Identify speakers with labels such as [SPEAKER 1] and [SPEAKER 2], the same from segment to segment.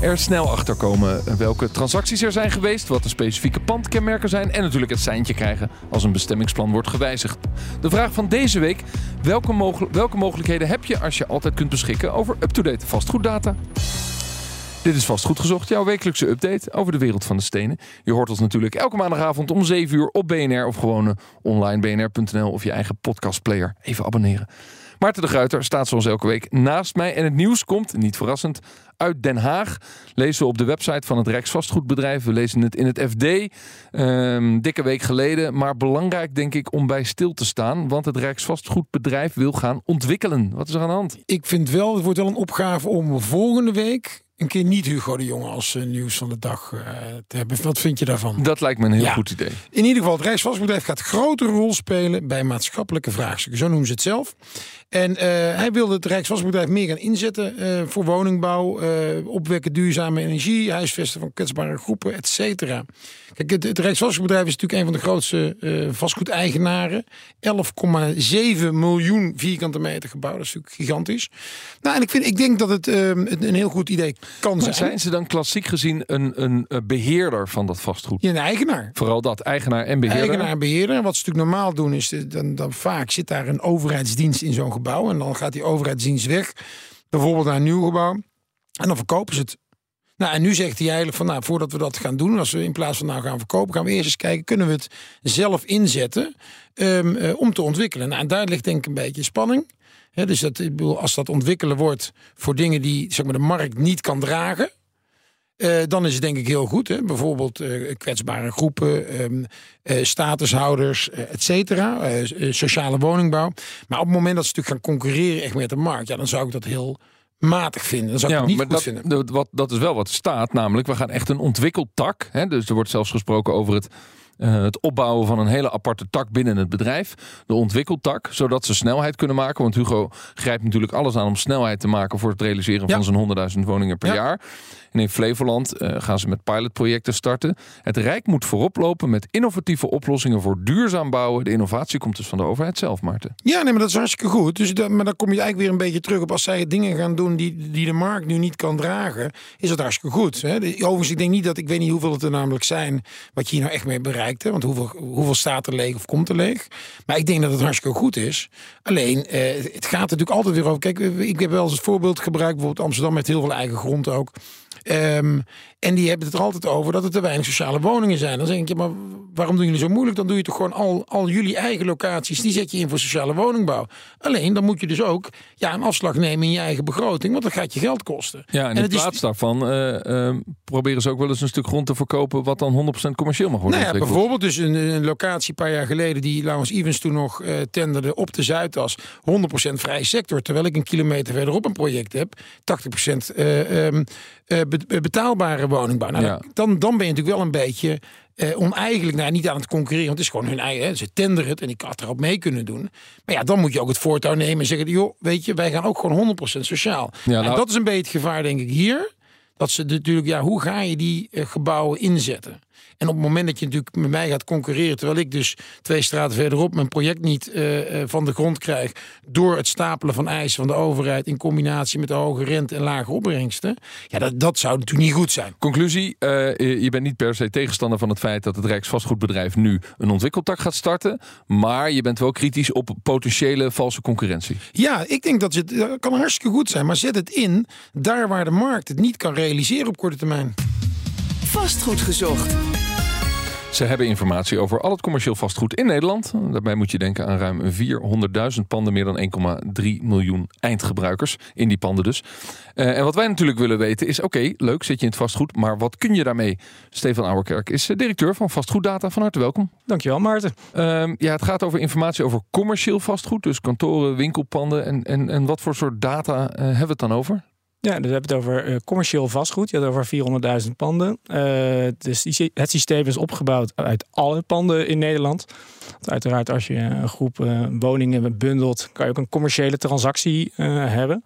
[SPEAKER 1] Er snel achterkomen welke transacties er zijn geweest, wat de specifieke pandkenmerken zijn en natuurlijk het seintje krijgen als een bestemmingsplan wordt gewijzigd. De vraag van deze week: welke, welke mogelijkheden heb je als je altijd kunt beschikken over up-to-date vastgoeddata? Dit is Vastgoed Gezocht, jouw wekelijkse update over de wereld van de stenen. Je hoort ons natuurlijk elke maandagavond om 7 uur op BNR of gewoon online bnr.nl of je eigen podcastplayer. Even abonneren. Maarten de Gruiter staat zoals elke week naast mij. En het nieuws komt, niet verrassend, uit Den Haag. Lezen we op de website van het Rijksvastgoedbedrijf. We lezen het in het FD. Um, dikke week geleden. Maar belangrijk denk ik om bij stil te staan. Want het Rijksvastgoedbedrijf wil gaan ontwikkelen. Wat is er aan de hand?
[SPEAKER 2] Ik vind wel, het wordt wel een opgave om volgende week een keer niet Hugo de Jonge als uh, nieuws van de dag uh, te hebben. Wat vind je daarvan?
[SPEAKER 1] Dat lijkt me een heel ja. goed idee.
[SPEAKER 2] In ieder geval, het Rijksvastgoedbedrijf gaat een grotere rol spelen bij maatschappelijke vraagstukken. Zo noemen ze het zelf. En uh, hij wilde het Rijksvastgoedbedrijf meer gaan inzetten voor woningbouw, opwekken duurzame energie, huisvesten van kwetsbare groepen, et cetera. Kijk, het, het Rijksvastgoedbedrijf is natuurlijk een van de grootste vastgoedeigenaren. 11,7 miljoen vierkante meter gebouw. Dat is natuurlijk gigantisch. Nou, en ik, vind, ik denk dat het een heel goed idee kan zijn.
[SPEAKER 1] Zijn ze dan klassiek gezien een, een, beheerder van dat vastgoed?
[SPEAKER 2] Ja, een eigenaar.
[SPEAKER 1] Vooral dat, eigenaar en beheerder.
[SPEAKER 2] Eigenaar en beheerder. Wat ze natuurlijk normaal doen is, dan, dan vaak zit daar een overheidsdienst in zo'n gebouw. En dan gaat die overheidsdienst weg. Bijvoorbeeld naar een nieuw gebouw. En dan verkopen ze het. Nou, en nu zegt hij eigenlijk van, nou, voordat we dat gaan doen, als we in plaats van nou gaan verkopen, gaan we eerst eens kijken, kunnen we het zelf inzetten um, uh, om te ontwikkelen. Nou, en daar ligt denk ik een beetje spanning. He, dus dat, ik bedoel, als dat ontwikkelen wordt voor dingen die zeg maar, de markt niet kan dragen. Uh, dan is het denk ik heel goed. Hè? Bijvoorbeeld uh, kwetsbare groepen, um, uh, statushouders, et cetera. sociale woningbouw. Maar op het moment dat ze natuurlijk gaan concurreren echt met de markt. Ja, dan zou ik dat heel matig vinden. Dat zou ik
[SPEAKER 1] ja,
[SPEAKER 2] niet
[SPEAKER 1] maar
[SPEAKER 2] goed
[SPEAKER 1] dat,
[SPEAKER 2] vinden.
[SPEAKER 1] Dat, wat, dat is wel wat staat. Namelijk, we gaan echt een ontwikkeltak. Hè? Dus er wordt zelfs gesproken over het uh, het opbouwen van een hele aparte tak binnen het bedrijf. De ontwikkeltak, zodat ze snelheid kunnen maken. Want Hugo grijpt natuurlijk alles aan om snelheid te maken voor het realiseren
[SPEAKER 2] Ja.
[SPEAKER 1] van zijn 100.000 woningen per
[SPEAKER 2] Ja.
[SPEAKER 1] jaar. En in Flevoland uh, gaan ze met pilotprojecten starten. Het Rijk moet voorop lopen met innovatieve oplossingen voor duurzaam bouwen. De innovatie komt dus van de overheid zelf, Maarten.
[SPEAKER 2] Ja, nee, maar dat is hartstikke goed. Dus dat, maar dan kom je eigenlijk weer een beetje terug op als zij dingen gaan doen die, die de markt nu niet kan dragen, is dat hartstikke goed. Hè? Overigens, ik denk niet dat ik weet niet hoeveel het er namelijk zijn wat je hier nou echt mee bereikt. Want hoeveel, hoeveel staat er leeg of komt er leeg? Maar ik denk dat het hartstikke goed is. Alleen, eh, het gaat natuurlijk altijd weer over. Kijk, ik heb wel eens het voorbeeld gebruikt, bijvoorbeeld Amsterdam met heel veel eigen grond ook. Ehm, en die hebben het er altijd over dat er te weinig sociale woningen zijn. Dan denk je, maar waarom doen jullie zo moeilijk? Dan doe je toch gewoon al, al jullie eigen locaties, die zet je in voor sociale woningbouw. Alleen, dan moet je dus ook ja, een afslag nemen in je eigen begroting, want dat gaat je geld kosten.
[SPEAKER 1] Ja, en in
[SPEAKER 2] het is-
[SPEAKER 1] plaats daarvan eh, eh, proberen ze ook wel eens een stuk grond te verkopen wat dan 100% commercieel mag worden
[SPEAKER 2] Nou ja, bijvoorbeeld dus een, een locatie een paar jaar geleden die Laurens Evans toen nog eh, tenderde op de Zuidas. 100% vrije sector. Terwijl ik een kilometer verderop een project heb. 80% eh, ehm, woningbouw. Nou,
[SPEAKER 1] Ja.
[SPEAKER 2] dan, dan ben je natuurlijk wel een beetje eh oneigenlijk. Nou, niet aan het concurreren. Want het is gewoon hun eigen. Hè. Ze tenderen het en ik had erop mee kunnen doen. Maar ja, dan moet je ook het voortouw nemen en zeggen. joh, weet je, wij gaan ook gewoon 100% sociaal.
[SPEAKER 1] Ja,
[SPEAKER 2] en
[SPEAKER 1] nou-
[SPEAKER 2] dat is een beetje het gevaar denk ik hier. Dat ze natuurlijk, ja, hoe ga je die eh, gebouwen inzetten? En op het moment dat je natuurlijk met mij gaat concurreren, terwijl ik dus twee straten verderop mijn project niet eh, eh, van de grond krijg, door het stapelen van eisen van de overheid in combinatie met de hoge rente en lage opbrengsten, ja, dat, dat zou natuurlijk niet goed zijn.
[SPEAKER 1] Conclusie, eh, je bent niet per se tegenstander van het feit dat het Rijksvastgoedbedrijf nu een ontwikkeltak gaat starten. Maar je bent wel kritisch op potentiële valse concurrentie.
[SPEAKER 2] Ja, ik denk dat het dat kan hartstikke goed zijn, maar zet het in daar waar de markt het niet kan realiseren op korte termijn.
[SPEAKER 3] Vastgoed gezocht.
[SPEAKER 1] Ze hebben informatie over al het commercieel vastgoed in Nederland. Daarbij moet je denken aan ruim 400.000 panden, meer dan 1,3 miljoen eindgebruikers in die panden dus. Eh, en wat wij natuurlijk willen weten is, oké, leuk, zit je in het vastgoed, maar wat kun je daarmee? Stefan Ouwerkerk is eh, directeur van Vastgoeddata. Van harte welkom.
[SPEAKER 4] Dankjewel, Maarten.
[SPEAKER 1] Ehm, ja, het gaat over informatie over commercieel vastgoed, dus kantoren, winkelpanden. En, en, en wat voor soort data eh, hebben we het dan over?
[SPEAKER 4] Ja, dus we hebben het over uh, commercieel vastgoed. Je had over 400.000 panden. Uh, dus het systeem is opgebouwd uit alle panden in Nederland. Uiteraard, als je een groep uh, woningen bundelt, kan je ook een commerciële transactie hebben.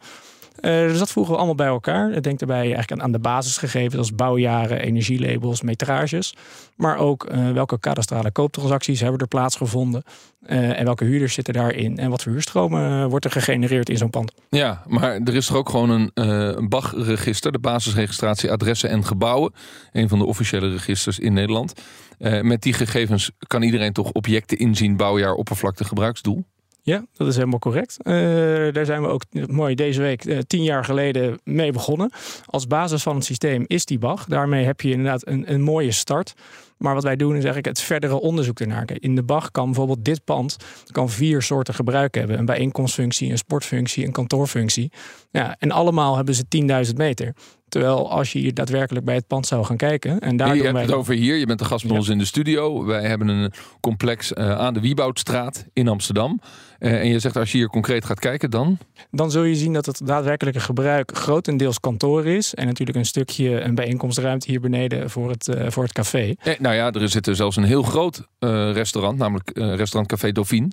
[SPEAKER 4] Uh, dus dat voegen we allemaal bij elkaar. Denk daarbij eigenlijk aan de basisgegevens als bouwjaren, energielabels, metrages. Maar ook uh, welke kadastrale kooptransacties hebben er plaatsgevonden. Uh, en welke huurders zitten daarin. En wat voor huurstromen wordt er gegenereerd in zo'n pand.
[SPEAKER 1] Ja, maar er is er ook gewoon een, een BAG-register. De basisregistratie adressen en gebouwen. Een van de officiële registers in Nederland. met die gegevens kan iedereen toch objecten inzien, bouwjaar, oppervlakte, gebruiksdoel?
[SPEAKER 4] Ja, dat is helemaal correct. Uh, daar zijn we ook mooi deze week uh, tien jaar geleden mee begonnen. Als basis van het systeem is die BAG. Daarmee heb je inderdaad een, een mooie start. Maar wat wij doen is eigenlijk het verdere onderzoek ernaar. In de BAG kan bijvoorbeeld dit pand kan vier soorten gebruik hebben. Een bijeenkomstfunctie, een sportfunctie, een kantoorfunctie. Ja, en allemaal hebben ze 10.000 meter. Terwijl als je hier daadwerkelijk bij het pand zou gaan kijken. En daar
[SPEAKER 1] je hebt het over hier. Je bent de gast bij ons in de studio. Wij hebben een complex uh, aan de Wieboudstraat in Amsterdam. Uh, en je zegt als je hier concreet gaat kijken, dan?
[SPEAKER 4] Dan zul je zien dat het daadwerkelijke gebruik grotendeels kantoor is. En natuurlijk een stukje een bijeenkomstruimte hier beneden voor het, uh, voor het café.
[SPEAKER 1] Eh, nou ja, er zit er zelfs een heel groot restaurant, namelijk restaurant Café Dauphine.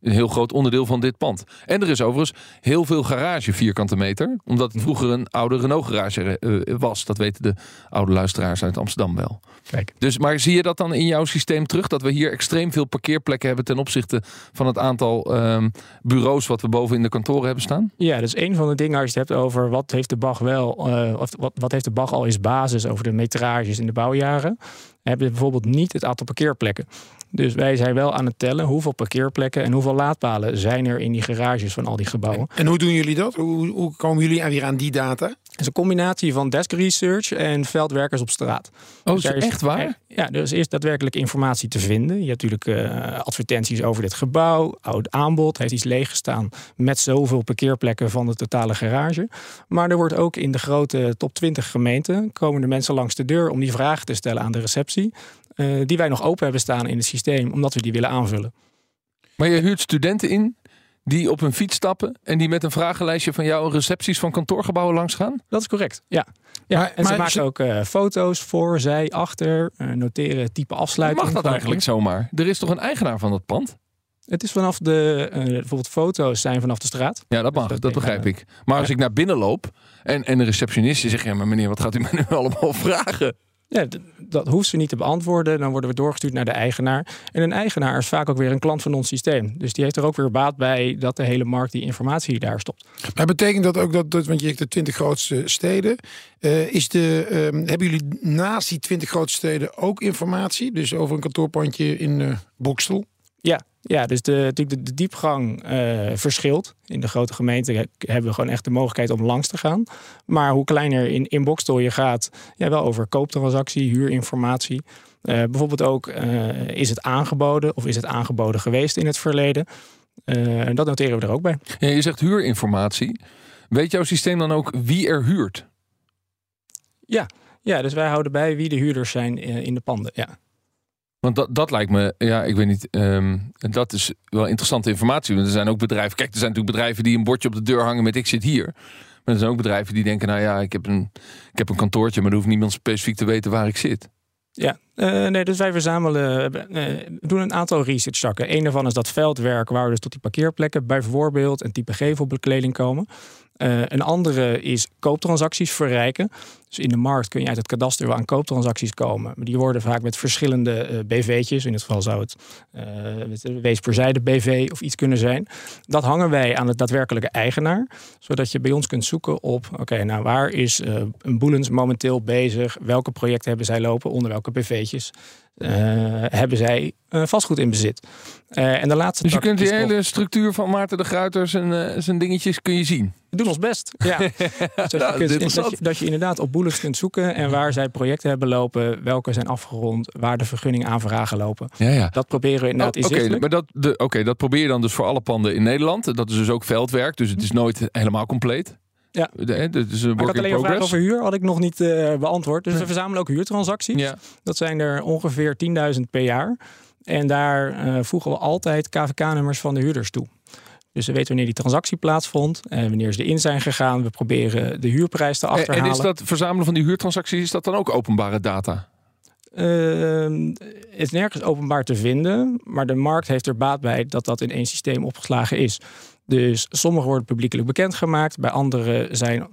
[SPEAKER 1] Een heel groot onderdeel van dit pand. En er is overigens heel veel garage vierkante meter. Omdat het vroeger een oude Renault garage uh, was. Dat weten de oude luisteraars uit Amsterdam wel.
[SPEAKER 4] Kijk.
[SPEAKER 1] Dus, maar zie je dat dan in jouw systeem terug? Dat we hier extreem veel parkeerplekken hebben ten opzichte van het aantal um, bureaus wat we boven in de kantoren hebben staan?
[SPEAKER 4] Ja, dus een van de dingen als je het hebt over wat heeft de BAG wel, uh, of wat, wat heeft de BAG al is basis over de metrages in de bouwjaren. Hebben bijvoorbeeld niet het aantal parkeerplekken. Dus wij zijn wel aan het tellen hoeveel parkeerplekken en hoeveel laadpalen zijn er in die garages van al die gebouwen.
[SPEAKER 2] En hoe doen jullie dat? Hoe, hoe komen jullie weer aan die data?
[SPEAKER 4] Het is een combinatie van desk research en veldwerkers op straat.
[SPEAKER 1] Oh, dus is echt waar?
[SPEAKER 4] Ja, dus is daadwerkelijk informatie te vinden. Je hebt natuurlijk uh, advertenties over dit gebouw, oud aanbod, heeft iets leeggestaan met zoveel parkeerplekken van de totale garage. Maar er wordt ook in de grote top 20 gemeenten komen de mensen langs de deur om die vragen te stellen aan de receptie. Uh, die wij nog open hebben staan in het systeem, omdat we die willen aanvullen.
[SPEAKER 1] Maar je huurt studenten in die op een fiets stappen en die met een vragenlijstje van jou recepties van kantoorgebouwen langs gaan?
[SPEAKER 4] Dat is correct, ja. ja maar, en ze maken ook uh, foto's voor, zij, achter, uh, noteren type afsluiting.
[SPEAKER 1] Mag dat eigenlijk zomaar? Er is toch een eigenaar van dat pand?
[SPEAKER 4] Het is vanaf de, uh, bijvoorbeeld foto's zijn vanaf de straat.
[SPEAKER 1] Ja, dat mag, dus dat, dat begrijp ik. Maar als ik naar binnen loop en, en de receptionist zegt, ja maar meneer, wat gaat u me nu allemaal vragen?
[SPEAKER 4] Ja, dat hoeft ze niet te beantwoorden. Dan worden we doorgestuurd naar de eigenaar. En een eigenaar is vaak ook weer een klant van ons systeem. Dus die heeft er ook weer baat bij dat de hele markt die informatie daar stopt.
[SPEAKER 2] Maar betekent dat ook dat, dat want je hebt de 20 grootste steden. Uh, is de, uh, hebben jullie naast die 20 grootste steden ook informatie? Dus over een kantoorpandje in uh, Bokstel?
[SPEAKER 4] Ja, ja, dus de, de, de diepgang uh, verschilt. In de grote gemeenten hebben we gewoon echt de mogelijkheid om langs te gaan. Maar hoe kleiner in, in Bokstel je gaat, ja, wel over kooptransactie, huurinformatie. Uh, bijvoorbeeld ook, uh, is het aangeboden of is het aangeboden geweest in het verleden? dat noteren we er ook bij.
[SPEAKER 1] Ja, je zegt huurinformatie. Weet jouw systeem dan ook wie er huurt?
[SPEAKER 4] Ja, ja dus wij houden bij wie de huurders zijn in de panden. Ja.
[SPEAKER 1] Want dat, dat lijkt me, ja, ik weet niet. Um, dat is wel interessante informatie. Want er zijn ook bedrijven. Kijk, er zijn natuurlijk bedrijven die een bordje op de deur hangen met ik zit hier. Maar er zijn ook bedrijven die denken, nou ja, ik heb een, ik heb een kantoortje, maar er hoeft niemand specifiek te weten waar ik zit.
[SPEAKER 4] Ja, uh, nee, dus wij verzamelen, uh, doen een aantal researchzakken. Een daarvan is dat veldwerk waar we dus tot die parkeerplekken bijvoorbeeld een type gevelbekleding komen. Uh, een andere is kooptransacties verrijken. Dus in de markt kun je uit het kadaster wel aan kooptransacties komen. Maar die worden vaak met verschillende uh, BV'tjes. In dit geval zou het uh, Wees per zijde BV of iets kunnen zijn. Dat hangen wij aan het daadwerkelijke eigenaar. Zodat je bij ons kunt zoeken op... oké, nou waar is een Boelens momenteel bezig? Welke projecten hebben zij lopen? Onder welke BV'tjes? Uh, hebben zij uh, vastgoed in bezit. Uh, en de laatste
[SPEAKER 1] dus je kunt die hele structuur van Maarten de Gruiter zijn, zijn dingetjes kun je zien.
[SPEAKER 4] We doen ons best. Ja. dus nou, kunt, dat, je, dat, je, inderdaad op boelens kunt zoeken en waar zij projecten hebben lopen, welke zijn afgerond, waar de vergunning aanvragen lopen.
[SPEAKER 1] Ja, ja.
[SPEAKER 4] Dat proberen we inderdaad
[SPEAKER 1] oh, Oké, okay, maar dat, okay, dat probeer je dan dus voor alle panden in Nederland. Dat is dus ook veldwerk, dus het is nooit helemaal compleet.
[SPEAKER 4] Ja.
[SPEAKER 1] De, dus
[SPEAKER 4] een ik had alleen een vraag over huur, had ik nog niet uh, beantwoord. Dus we verzamelen ook huurtransacties. Ja. Dat zijn er ongeveer 10.000 per jaar. En daar uh, voegen we altijd KVK-nummers van de huurders toe. Dus we weten wanneer die transactie plaatsvond en wanneer ze erin zijn gegaan. We proberen de huurprijs te
[SPEAKER 1] En,
[SPEAKER 4] achterhalen.
[SPEAKER 1] en is dat verzamelen van die huurtransacties, is dat dan ook openbare data?
[SPEAKER 4] Ehm, het is nergens openbaar te vinden, maar de markt heeft er baat bij dat dat in één systeem opgeslagen is. Dus sommige worden publiekelijk bekendgemaakt, bij andere zijn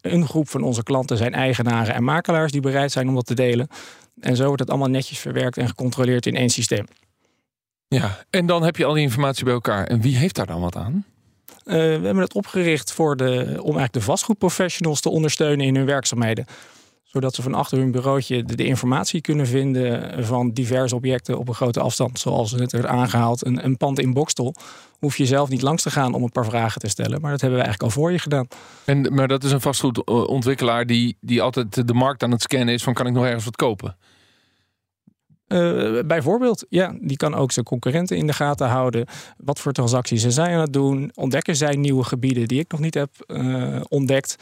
[SPEAKER 4] een groep van onze klanten zijn eigenaren en makelaars die bereid zijn om dat te delen. En zo wordt het allemaal netjes verwerkt en gecontroleerd in één systeem.
[SPEAKER 1] Ja, en dan heb je al die informatie bij elkaar. En wie heeft daar dan wat aan?
[SPEAKER 4] Eh, we hebben het opgericht voor de, om eigenlijk de vastgoedprofessionals te ondersteunen in hun werkzaamheden. Zodat ze van achter hun bureautje de, de informatie kunnen vinden van diverse objecten op een grote afstand. Zoals het werd aangehaald, een, een pand in Bokstel. Hoef je zelf niet langs te gaan om een paar vragen te stellen. Maar dat hebben we eigenlijk al voor je gedaan.
[SPEAKER 1] En, maar dat is een vastgoedontwikkelaar die, die altijd de markt aan het scannen is van kan ik nog ergens wat kopen?
[SPEAKER 4] Uh, bijvoorbeeld, ja, die kan ook zijn concurrenten in de gaten houden. Wat voor transacties ze zijn aan het doen. Ontdekken zij nieuwe gebieden die ik nog niet heb uh, ontdekt.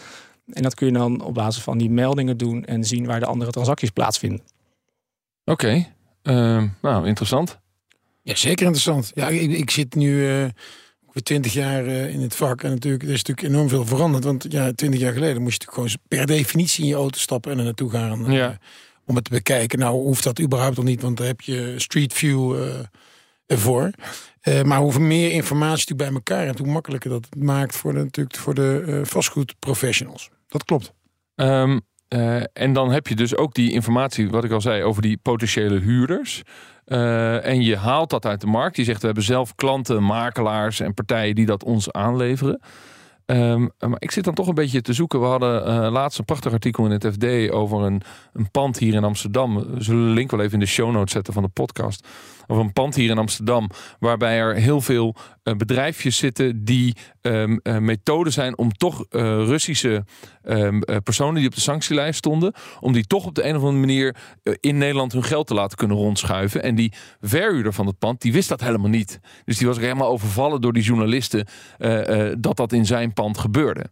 [SPEAKER 4] En dat kun je dan op basis van die meldingen doen en zien waar de andere transacties plaatsvinden.
[SPEAKER 1] Oké, okay. uh, nou interessant.
[SPEAKER 2] Ja, zeker interessant. Ja, ik, ik zit nu uh, ongeveer twintig jaar uh, in het vak en natuurlijk er is natuurlijk enorm veel veranderd. Want ja, twintig jaar geleden moest je gewoon per definitie in je auto stappen en er naartoe gaan.
[SPEAKER 1] Ja
[SPEAKER 2] om het te bekijken. Nou hoeft dat überhaupt nog niet, want daar heb je Street View uh, ervoor. Uh, maar hoe meer informatie bij elkaar hebt, hoe makkelijker dat maakt voor de, natuurlijk voor de uh, vastgoedprofessionals. Dat klopt.
[SPEAKER 1] Um, en dan heb je dus ook die informatie, wat ik al zei, over die potentiële huurders. en je haalt dat uit de markt. Je zegt, we hebben zelf klanten, makelaars en partijen die dat ons aanleveren. Um, maar ik zit dan toch een beetje te zoeken. We hadden uh, laatst een prachtig artikel in het FD over een, een pand hier in Amsterdam. We zullen de link wel even in de show notes zetten van de podcast. Over een pand hier in Amsterdam. Waarbij er heel veel uh, bedrijfjes zitten die um, uh, methoden zijn om toch Russische um, personen die op de sanctielijst stonden. Om die toch op de een of andere manier in Nederland hun geld te laten kunnen rondschuiven. En die verhuurder van het pand, die wist dat helemaal niet. Dus die was helemaal overvallen door die journalisten dat dat in zijn pand gebeurde.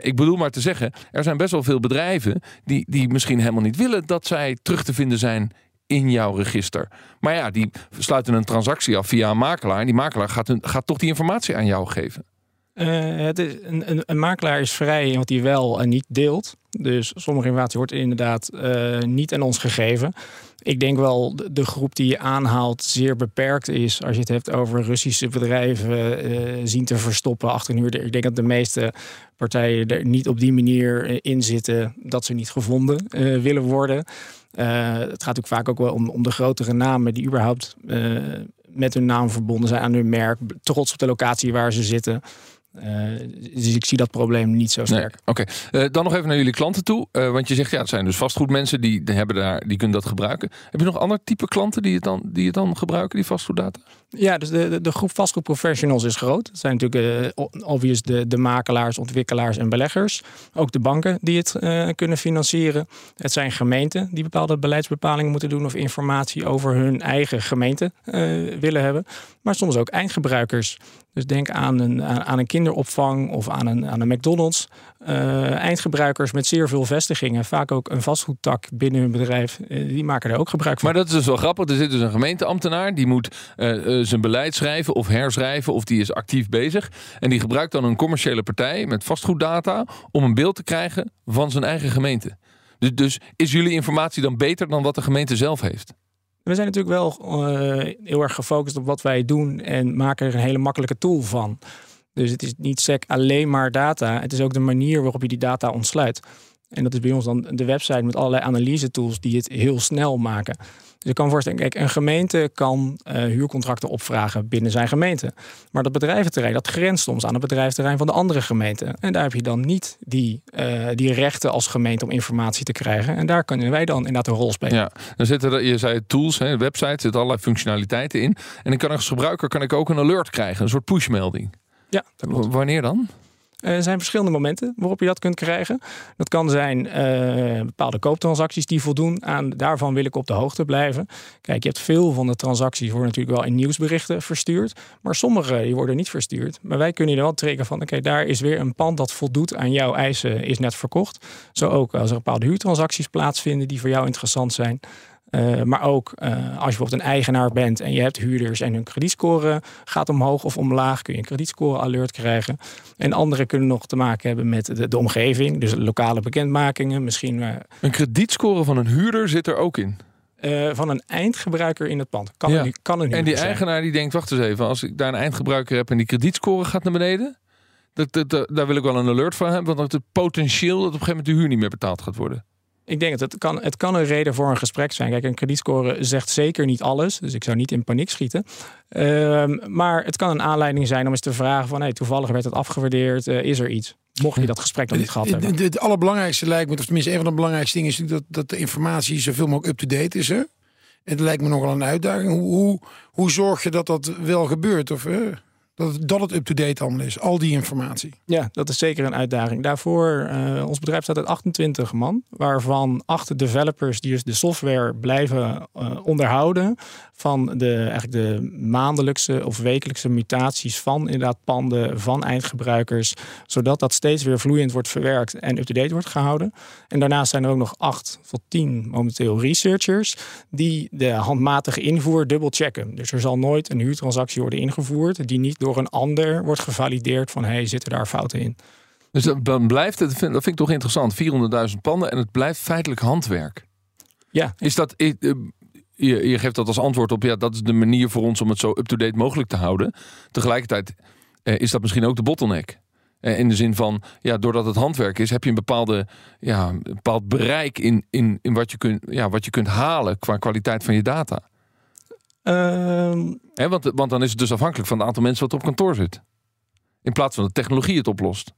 [SPEAKER 1] Ik bedoel maar te zeggen, er zijn best wel veel bedrijven die, die misschien helemaal niet willen dat zij terug te vinden zijn in jouw register. Maar ja, die sluiten een transactie af via een makelaar. En die makelaar gaat, hun, gaat toch die informatie aan jou geven.
[SPEAKER 4] Uh, het is een, een, makelaar is vrij in wat hij wel en niet deelt. Dus sommige informatie wordt inderdaad uh, niet aan ons gegeven. Ik denk wel de, de groep die je aanhaalt zeer beperkt is. Als je het hebt over Russische bedrijven uh, zien te verstoppen achter een huurder. Ik denk dat de meeste partijen er niet op die manier in zitten dat ze niet gevonden willen worden. Het gaat natuurlijk vaak ook wel om, om de grotere namen die überhaupt met hun naam verbonden zijn aan hun merk. Trots op de locatie waar ze zitten. Uh, dus ik zie dat probleem niet zo sterk.
[SPEAKER 1] Nee, Oké, okay. uh, dan nog even naar jullie klanten toe. Uh, want je zegt ja, het zijn dus vastgoedmensen die hebben daar, die kunnen dat gebruiken. Heb je nog ander type klanten die het dan, die het dan gebruiken, die vastgoeddata?
[SPEAKER 4] Ja, dus de, de, de groep vastgoedprofessionals is groot. Het zijn natuurlijk obvious de, de makelaars, ontwikkelaars en beleggers. Ook de banken die het kunnen financieren. Het zijn gemeenten die bepaalde beleidsbepalingen moeten doen of informatie over hun eigen gemeente willen hebben. Maar soms ook eindgebruikers. Dus denk aan een, aan een kinderopvang of aan een, aan een McDonald's. Uh, eindgebruikers met zeer veel vestigingen, vaak ook een vastgoedtak binnen hun bedrijf, uh, die maken er ook gebruik van.
[SPEAKER 1] Maar dat is dus wel grappig. Er zit dus een gemeenteambtenaar die moet uh, zijn beleid schrijven of herschrijven of die is actief bezig. En die gebruikt dan een commerciële partij met vastgoeddata om een beeld te krijgen van zijn eigen gemeente. Dus, dus is jullie informatie dan beter dan wat de gemeente zelf heeft?
[SPEAKER 4] We zijn natuurlijk wel uh, heel erg gefocust op wat wij doen en maken er een hele makkelijke tool van. Dus het is niet sec alleen maar data. Het is ook de manier waarop je die data ontsluit. En dat is bij ons dan de website met allerlei analyse tools die het heel snel maken. Dus ik kan voorstellen, kijk, een gemeente kan uh, huurcontracten opvragen binnen zijn gemeente. Maar dat bedrijventerrein, dat grenst soms aan het bedrijventerrein van de andere gemeente. En daar heb je dan niet die, uh, die rechten als gemeente om informatie te krijgen. En daar kunnen wij dan inderdaad een rol spelen.
[SPEAKER 1] Ja, dan zitten er, je zei tools, hè, website, zitten allerlei functionaliteiten in. En ik kan als gebruiker kan ik ook een alert krijgen, een soort pushmelding.
[SPEAKER 4] Ja, dat klopt.
[SPEAKER 1] Wanneer dan?
[SPEAKER 4] Er zijn verschillende momenten waarop je dat kunt krijgen. Dat kan zijn uh, bepaalde kooptransacties die voldoen aan. Daarvan wil ik op de hoogte blijven. Kijk, je hebt veel van de transacties worden natuurlijk wel in nieuwsberichten verstuurd. Maar sommige die worden niet verstuurd. Maar wij kunnen je wel trekken van: oké, okay, daar is weer een pand dat voldoet aan jouw eisen, is net verkocht. Zo ook als er bepaalde huurtransacties plaatsvinden die voor jou interessant zijn. Uh, maar ook uh, als je bijvoorbeeld een eigenaar bent en je hebt huurders en hun kredietscore gaat omhoog of omlaag, kun je een kredietscore alert krijgen. En andere kunnen nog te maken hebben met de, de omgeving, dus lokale bekendmakingen. Misschien, uh,
[SPEAKER 1] een kredietscore van een huurder zit er ook in.
[SPEAKER 4] van een eindgebruiker in het pand. Kan,
[SPEAKER 1] ja.
[SPEAKER 4] een, kan een
[SPEAKER 1] En die
[SPEAKER 4] zijn.
[SPEAKER 1] eigenaar die denkt, wacht eens even, als ik daar een eindgebruiker heb en die kredietscore gaat naar beneden, dat, dat, dat, daar wil ik wel een alert van hebben, want het potentieel dat op een gegeven moment de huur niet meer betaald gaat worden.
[SPEAKER 4] Ik denk dat het kan, het kan een reden voor een gesprek zijn. Kijk, een kredietscore zegt zeker niet alles. Dus ik zou niet in paniek schieten. Uh, maar het kan een aanleiding zijn om eens te vragen van... Hey, toevallig werd het afgewaardeerd. Uh, is er iets? Mocht je dat gesprek nog niet gehad hebben.
[SPEAKER 2] Het, het allerbelangrijkste lijkt me, of tenminste een van de belangrijkste dingen... is natuurlijk dat, dat de informatie zoveel mogelijk up-to-date is. Hè? Het lijkt me nogal een uitdaging. Hoe, hoe, hoe zorg je dat dat wel gebeurt? Of, uh, dat, het, dat het up-to-date allemaal is, al die informatie.
[SPEAKER 4] Ja, dat is zeker een uitdaging. Daarvoor, uh, ons bedrijf staat uit 28 man, waarvan acht developers die dus de software blijven uh, onderhouden van de, eigenlijk de maandelijkse of wekelijkse mutaties van inderdaad panden, van eindgebruikers, zodat dat steeds weer vloeiend wordt verwerkt en up-to-date wordt gehouden. En daarnaast zijn er ook nog acht tot tien momenteel researchers die de handmatige invoer dubbel checken. Dus er zal nooit een huurtransactie worden ingevoerd die niet door een ander wordt gevalideerd van hey, zitten daar fouten in.
[SPEAKER 1] Dus dan blijft het, dat vind ik toch interessant, 400.000 panden en het blijft feitelijk handwerk.
[SPEAKER 4] Ja.
[SPEAKER 1] Is dat, je, je geeft dat als antwoord op, ja, dat is de manier voor ons om het zo up-to-date mogelijk te houden. Tegelijkertijd is dat misschien ook de bottleneck. In de zin van, ja, doordat het handwerk is, heb je een, bepaalde, ja, een bepaald bereik in, in, in wat, je kunt, ja, wat je kunt halen qua kwaliteit van je data.
[SPEAKER 4] Uh...
[SPEAKER 1] Want, want dan is het dus afhankelijk van het aantal mensen wat op kantoor zit. In plaats van de technologie het oplost.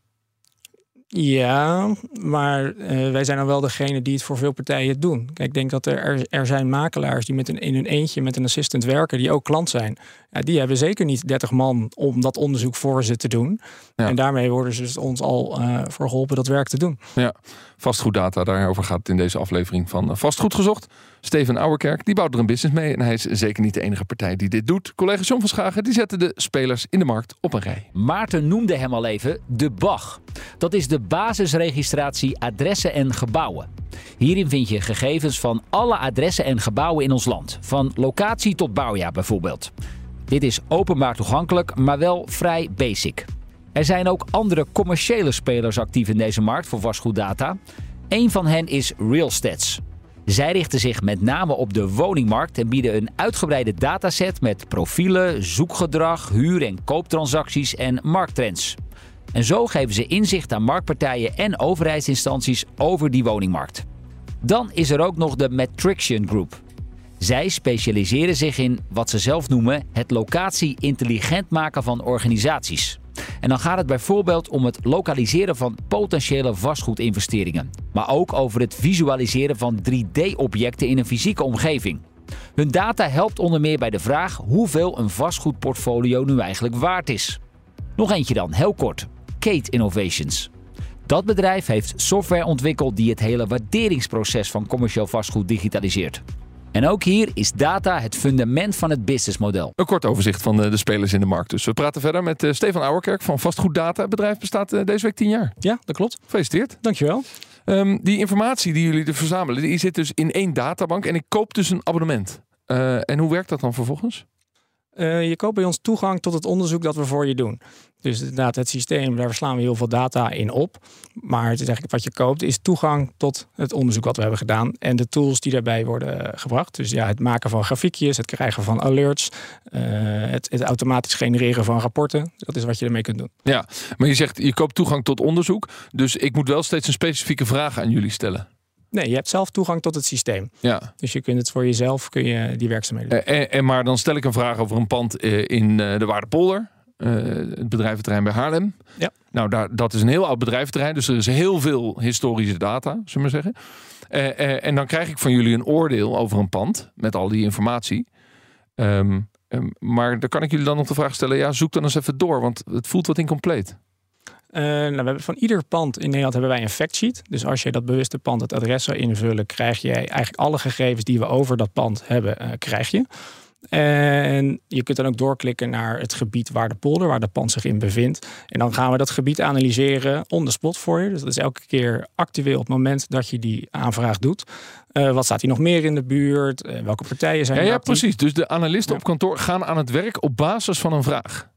[SPEAKER 4] Ja, maar uh, wij zijn dan wel degene die het voor veel partijen doen. Kijk, ik denk dat er, er, er zijn makelaars die met een, in hun eentje met een assistent werken, die ook klant zijn. Ja, die hebben zeker niet 30 man om dat onderzoek voor ze te doen. Ja. En daarmee worden ze dus ons al uh, voor geholpen dat werk te doen.
[SPEAKER 1] Ja, vastgoeddata, daarover gaat het in deze aflevering van Vastgoed Gezocht. Steven Ouwerkerk, die bouwt er een business mee en hij is zeker niet de enige partij die dit doet. Collega John van Schagen, die zette de spelers in de markt op een rij.
[SPEAKER 5] Maarten noemde hem al even de BAG. Dat is de basisregistratie adressen en gebouwen. Hierin vind je gegevens van alle adressen en gebouwen in ons land. Van locatie tot bouwjaar bijvoorbeeld. Dit is openbaar toegankelijk, maar wel vrij basic. Er zijn ook andere commerciële spelers actief in deze markt voor vastgoeddata. Een van hen is Realstats. Zij richten zich met name op de woningmarkt en bieden een uitgebreide dataset met profielen, zoekgedrag, huur- en kooptransacties en markttrends. En zo geven ze inzicht aan marktpartijen en overheidsinstanties over die woningmarkt. Dan is er ook nog de Matrixion Group. Zij specialiseren zich in wat ze zelf noemen het locatie intelligent maken van organisaties. En dan gaat het bijvoorbeeld om het lokaliseren van potentiële vastgoedinvesteringen, maar ook over het visualiseren van 3D-objecten in een fysieke omgeving. Hun data helpt onder meer bij de vraag hoeveel een vastgoedportfolio nu eigenlijk waard is. Nog eentje dan, heel kort. Kate Innovations. Dat bedrijf heeft software ontwikkeld die het hele waarderingsproces van commercieel vastgoed digitaliseert. En ook hier is data het fundament van het businessmodel.
[SPEAKER 1] Een kort overzicht van de, de, spelers in de markt. Dus we praten verder met uh, Stefan Ouwerkerk van Vastgoeddata. Het bedrijf bestaat uh, deze week tien jaar.
[SPEAKER 4] Ja, dat klopt.
[SPEAKER 1] Gefeliciteerd.
[SPEAKER 4] Dankjewel.
[SPEAKER 1] Um, die informatie die jullie er verzamelen, die zit dus in één databank. En ik koop dus een abonnement. Uh, en hoe werkt dat dan vervolgens?
[SPEAKER 4] Uh, je koopt bij ons toegang tot het onderzoek dat we voor je doen. Dus inderdaad, het systeem, daar slaan we heel veel data in op. Maar het is eigenlijk wat je koopt, is toegang tot het onderzoek wat we hebben gedaan. En de tools die daarbij worden gebracht. Dus ja, het maken van grafiekjes, het krijgen van alerts, uh, het, het, automatisch genereren van rapporten. Dat is wat je ermee kunt doen.
[SPEAKER 1] Ja, maar je zegt, je koopt toegang tot onderzoek. Dus ik moet wel steeds een specifieke vraag aan jullie stellen.
[SPEAKER 4] Nee, je hebt zelf toegang tot het systeem.
[SPEAKER 1] Ja.
[SPEAKER 4] Dus je kunt het voor jezelf, kun je die werkzaamheden doen.
[SPEAKER 1] En, en, maar dan stel ik een vraag over een pand in de Waardepolder. Uh, het bedrijventerrein bij Haarlem.
[SPEAKER 4] Ja.
[SPEAKER 1] Nou, daar, dat is een heel oud bedrijventerrein. Dus er is heel veel historische data, zullen we maar zeggen. Uh, uh, en dan krijg ik van jullie een oordeel over een pand. Met al die informatie. Um, um, maar dan kan ik jullie dan nog de vraag stellen. Ja, zoek dan eens even door. Want het voelt wat incompleet.
[SPEAKER 4] Uh, nou, we hebben van ieder pand in Nederland hebben wij een factsheet. Dus als je dat bewuste pand het adres zou invullen, krijg je eigenlijk alle gegevens die we over dat pand hebben, uh, krijg je. En je kunt dan ook doorklikken naar het gebied waar de polder, waar de pand zich in bevindt. En dan gaan we dat gebied analyseren on the spot voor je. Dus dat is elke keer actueel op het moment dat je die aanvraag doet. Uh, wat staat hier nog meer in de buurt? Uh, welke partijen zijn er
[SPEAKER 1] ja, precies. Dus de analisten op kantoor gaan aan het werk op basis van een vraag.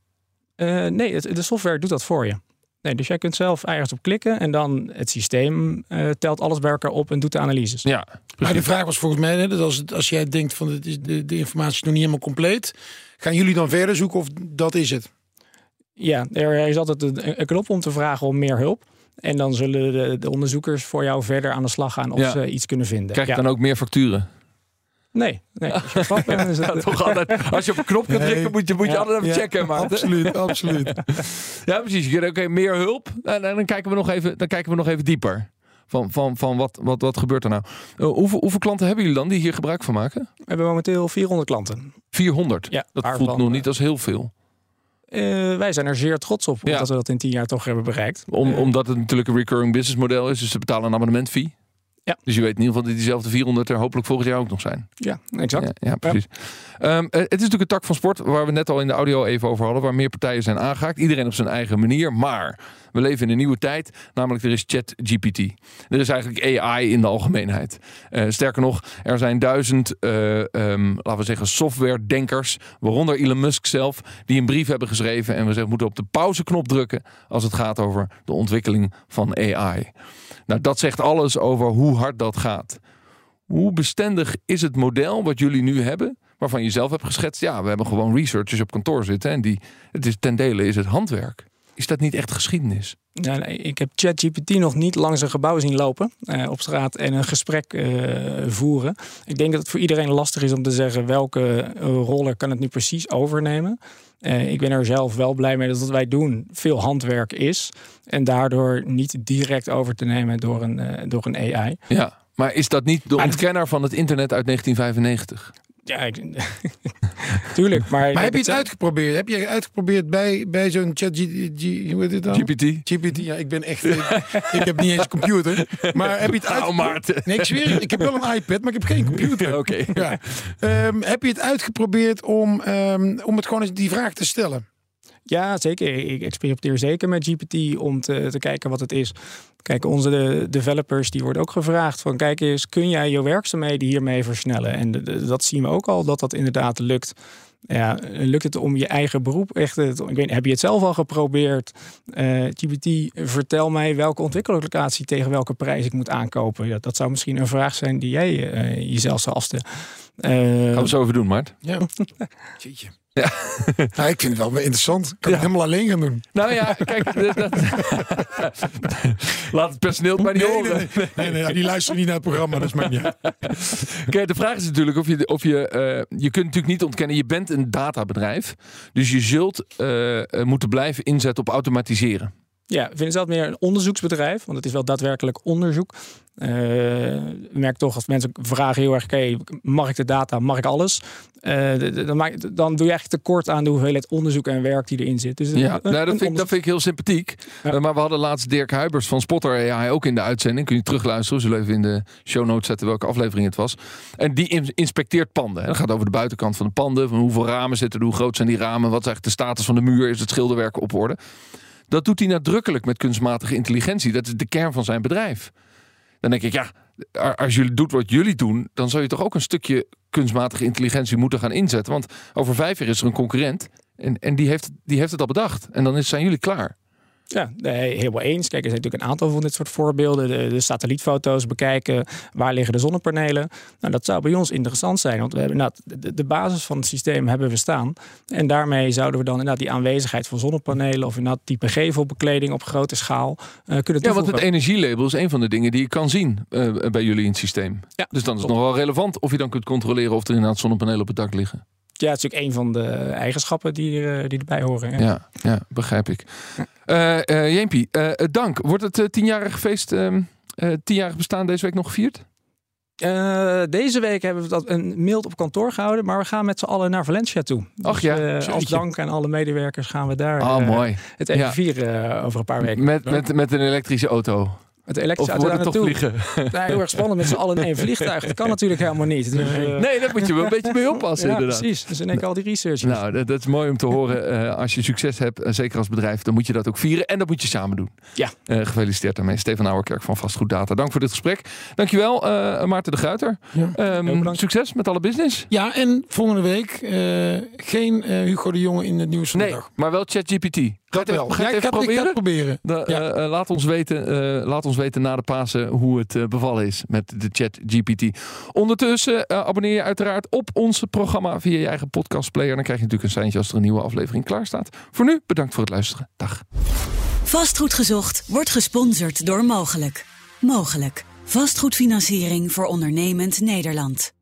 [SPEAKER 4] Uh, nee, het, de software doet dat voor je. Nee, dus jij kunt zelf ergens op klikken en dan het systeem uh, telt alles bij elkaar op en doet de analyses.
[SPEAKER 1] Ja,
[SPEAKER 2] maar de vraag was volgens mij, hè, dat als, als jij denkt van de, de, de informatie is nog niet helemaal compleet, gaan jullie dan verder zoeken of dat is het?
[SPEAKER 4] Ja, er is altijd een, een knop om te vragen om meer hulp. En dan zullen de, de, onderzoekers voor jou verder aan de slag gaan of
[SPEAKER 1] Ja.
[SPEAKER 4] ze iets kunnen vinden.
[SPEAKER 1] Krijg je
[SPEAKER 4] ja.
[SPEAKER 1] dan ook meer facturen?
[SPEAKER 4] Nee, nee. Als je bent, is het-
[SPEAKER 1] Ja, toch altijd. Als je op een knop kunt
[SPEAKER 2] Nee.
[SPEAKER 1] drukken, moet je, moet je
[SPEAKER 4] Ja.
[SPEAKER 1] altijd even
[SPEAKER 2] Ja,
[SPEAKER 1] checken. Maar
[SPEAKER 2] Absoluut, absoluut.
[SPEAKER 1] Ja, precies. Oké, meer hulp. En, en dan kijken we nog even, dan kijken we nog even dieper. Van, van, van wat, wat, wat gebeurt er nou? Uh, hoeveel, hoeveel klanten hebben jullie dan die hier gebruik van maken?
[SPEAKER 4] We hebben momenteel 400 klanten.
[SPEAKER 1] 400.
[SPEAKER 4] Ja,
[SPEAKER 1] dat
[SPEAKER 4] waarvan,
[SPEAKER 1] voelt nog niet als heel veel.
[SPEAKER 4] Eh, wij zijn er zeer trots op,
[SPEAKER 1] Ja.
[SPEAKER 4] omdat we dat in 10 jaar toch hebben bereikt.
[SPEAKER 1] Om,
[SPEAKER 4] Eh,
[SPEAKER 1] omdat het natuurlijk een recurring business model is. Dus ze betalen een abonnement fee.
[SPEAKER 4] Ja.
[SPEAKER 1] Dus je weet in ieder geval dat diezelfde 400 er hopelijk volgend jaar ook nog zijn.
[SPEAKER 4] ja, exact.
[SPEAKER 1] Ja, ja precies. Ehm, eh, het is natuurlijk een tak van sport waar we net al in de audio even over hadden, waar meer partijen zijn aangehaakt. Iedereen op zijn eigen manier. Maar we leven in een nieuwe tijd, namelijk er is ChatGPT. Er is eigenlijk AI in de algemeenheid. Eh, sterker nog, er zijn duizend, eh, ehm, laten we zeggen, software-denkers, waaronder Elon Musk zelf, die een brief hebben geschreven en we zeggen, moeten op de pauzeknop drukken als het gaat over de ontwikkeling van AI. Nou, dat zegt alles over hoe hard dat gaat. Hoe bestendig is het model wat jullie nu hebben, waarvan je zelf hebt geschetst? Ja, we hebben gewoon researchers op kantoor zitten en die, het is ten dele is het handwerk. Is dat niet echt geschiedenis?
[SPEAKER 4] Ja, nee, ik heb ChatGPT nog niet langs een gebouw zien lopen eh, op straat en een gesprek eh, voeren. Ik denk dat het voor iedereen lastig is om te zeggen welke eh, roller kan het nu precies overnemen. Ik ben er zelf wel blij mee dat wat wij doen veel handwerk is. En daardoor niet direct over te nemen door een, door een AI.
[SPEAKER 1] Ja. Maar is dat niet de ontkenner van het internet uit 1995?
[SPEAKER 4] Ja, ik, tuurlijk. Maar,
[SPEAKER 2] Maar heb je het uitgeprobeerd? Heb je uitgeprobeerd bij, bij zo'n chat G, hoe heet het dan?
[SPEAKER 1] GPT?
[SPEAKER 2] GPT, ja, ik ben echt. ik heb niet eens een computer. Maar heb je het
[SPEAKER 1] Nou,
[SPEAKER 2] uit...
[SPEAKER 1] Maarten.
[SPEAKER 2] Nee, ik zweer ik heb wel een iPad, maar ik heb geen computer.
[SPEAKER 1] Oké.
[SPEAKER 2] Ja. Ehm, heb je het uitgeprobeerd om, ehm, om het gewoon eens die vraag te stellen?
[SPEAKER 4] Ja, zeker. Ik experimenteer zeker met GPT om te, te kijken wat het is. Kijk, onze de- developers die worden ook gevraagd van kijk eens, kun jij je werkzaamheden hiermee versnellen? En dat zien we ook al dat dat inderdaad lukt. Ja, lukt het om je eigen beroep echt? Ik weet, heb je het zelf al geprobeerd? Eh, GPT, vertel mij welke ontwikkelingslocatie tegen welke prijs ik moet aankopen. Ja, dat zou misschien een vraag zijn die jij eh, jezelf zou afstellen. Eh,
[SPEAKER 1] Gaan we zo even doen, Mart.
[SPEAKER 2] Ja. Jeetje.
[SPEAKER 1] Ja.
[SPEAKER 2] Nou, ik vind het wel interessant. Ik kan het helemaal alleen gaan doen.
[SPEAKER 1] Nou ja, kijk. dat- Laat het personeel het maar niet
[SPEAKER 2] Nee,
[SPEAKER 1] horen.
[SPEAKER 2] nee, nee, nee, nee, die luisteren niet naar het programma, dat is maar niet.
[SPEAKER 1] Kijk, de vraag is natuurlijk of je, of je, eh, je kunt natuurlijk niet ontkennen, je bent een databedrijf. Dus je zult eh, eh, moeten blijven inzetten op automatiseren.
[SPEAKER 4] Ja, zelf meer een onderzoeksbedrijf, want het is wel daadwerkelijk onderzoek. Ik merk toch als mensen vragen heel erg, oké, mag ik de data, mag ik alles? Eh, dan, maak, dan doe je eigenlijk tekort aan de hoeveelheid onderzoek en werk die erin zit. Dus
[SPEAKER 1] Ja,
[SPEAKER 4] een-
[SPEAKER 1] nou, dat, vind ik, dat vind ik heel sympathiek.
[SPEAKER 4] Ja.
[SPEAKER 1] Eh, maar we hadden laatst Dirk Huibers van Spotter AI ook in de uitzending. Kun je terugluisteren. We zullen even in de show notes zetten welke aflevering het was. En die in- inspecteert panden. Het gaat over de buitenkant van de panden. Van hoeveel ramen zitten er, hoe groot zijn die ramen. Wat is eigenlijk de status van de muur? Is het schilderwerk op orde? Dat doet hij nadrukkelijk met kunstmatige intelligentie. Dat is de kern van zijn bedrijf. Dan denk ik, ja, als jullie doet wat jullie doen, dan zou je toch ook een stukje kunstmatige intelligentie moeten gaan inzetten. Want over vijf jaar is er een concurrent en, en die, heeft, die heeft het al bedacht. En dan zijn jullie klaar.
[SPEAKER 4] Ja, nee, helemaal eens. Kijk, er zijn natuurlijk een aantal van dit soort voorbeelden. De, de satellietfoto's bekijken, waar liggen de zonnepanelen. Nou, dat zou bij ons interessant zijn, want we hebben inderdaad de, de basis van het systeem hebben we staan. En daarmee zouden we dan inderdaad die aanwezigheid van zonnepanelen of inderdaad type gevelbekleding op grote schaal eh, kunnen
[SPEAKER 1] Ja, want
[SPEAKER 4] toevoegen.
[SPEAKER 1] het energielabel is een van de dingen die je kan zien eh, bij jullie in het systeem.
[SPEAKER 4] Ja,
[SPEAKER 1] dus dan is het nog wel relevant of je dan kunt controleren of er inderdaad zonnepanelen op het dak liggen.
[SPEAKER 4] Ja, het is natuurlijk een van de eigenschappen die, er, die erbij horen. Ja.
[SPEAKER 1] Ja, ja begrijp ik. Eh eh, Jeempie, eh, dank. Wordt het eh, tienjarig feest, ehm eh, tienjarig bestaan deze week nog gevierd?
[SPEAKER 4] Eh, deze week hebben we dat een mild op kantoor gehouden, maar we gaan met z'n allen naar Valencia toe.
[SPEAKER 1] Ach ja,
[SPEAKER 4] eh, als dank aan alle medewerkers gaan we daar
[SPEAKER 1] Ah,
[SPEAKER 4] eh,
[SPEAKER 1] mooi.
[SPEAKER 4] het even
[SPEAKER 1] Ja.
[SPEAKER 4] vieren eh, over een paar weken.
[SPEAKER 1] Met, met, met een elektrische auto.
[SPEAKER 4] Het
[SPEAKER 1] Of
[SPEAKER 4] elektrische auto daar naartoe.
[SPEAKER 1] vliegen?
[SPEAKER 4] Nou, heel erg spannend met z'n allen in één vliegtuig. Dat kan natuurlijk helemaal niet. Dus, eh,
[SPEAKER 1] Nee, daar moet je wel een beetje mee oppassen
[SPEAKER 4] ja,
[SPEAKER 1] inderdaad.
[SPEAKER 4] precies. Dus in één keer al die research.
[SPEAKER 1] Nou, dat, dat is mooi om te horen. Eh, als je succes hebt, en zeker als bedrijf, dan moet je dat ook vieren. En dat moet je samen doen.
[SPEAKER 4] Ja.
[SPEAKER 1] Eh, gefeliciteerd daarmee. Stefan Ouwerkerk van Vastgoed Data. Dank voor dit gesprek. Dankjewel, eh Maarten de Gruiter.
[SPEAKER 2] Ja.
[SPEAKER 1] Ehm, succes met alle business.
[SPEAKER 2] Ja, en volgende week eh, geen eh, Hugo de Jonge in het nieuws van de
[SPEAKER 1] Nee,
[SPEAKER 2] dag.
[SPEAKER 1] maar wel ChatGPT. Ga je het even, ga je
[SPEAKER 2] Ja,
[SPEAKER 1] het
[SPEAKER 2] ik
[SPEAKER 1] even
[SPEAKER 2] het proberen. Ja.
[SPEAKER 1] eh, eh, laat, ons weten, eh, laat ons weten na de Pasen hoe het bevallen is met de chat GPT. Ondertussen eh, abonneer je uiteraard op ons programma via je eigen podcastplayer. Dan krijg je natuurlijk een seintje als er een nieuwe aflevering klaar staat. Voor nu, bedankt voor het luisteren. Dag.
[SPEAKER 6] Vastgoed gezocht wordt gesponsord door Mogelijk. Mogelijk. Vastgoedfinanciering voor ondernemend Nederland.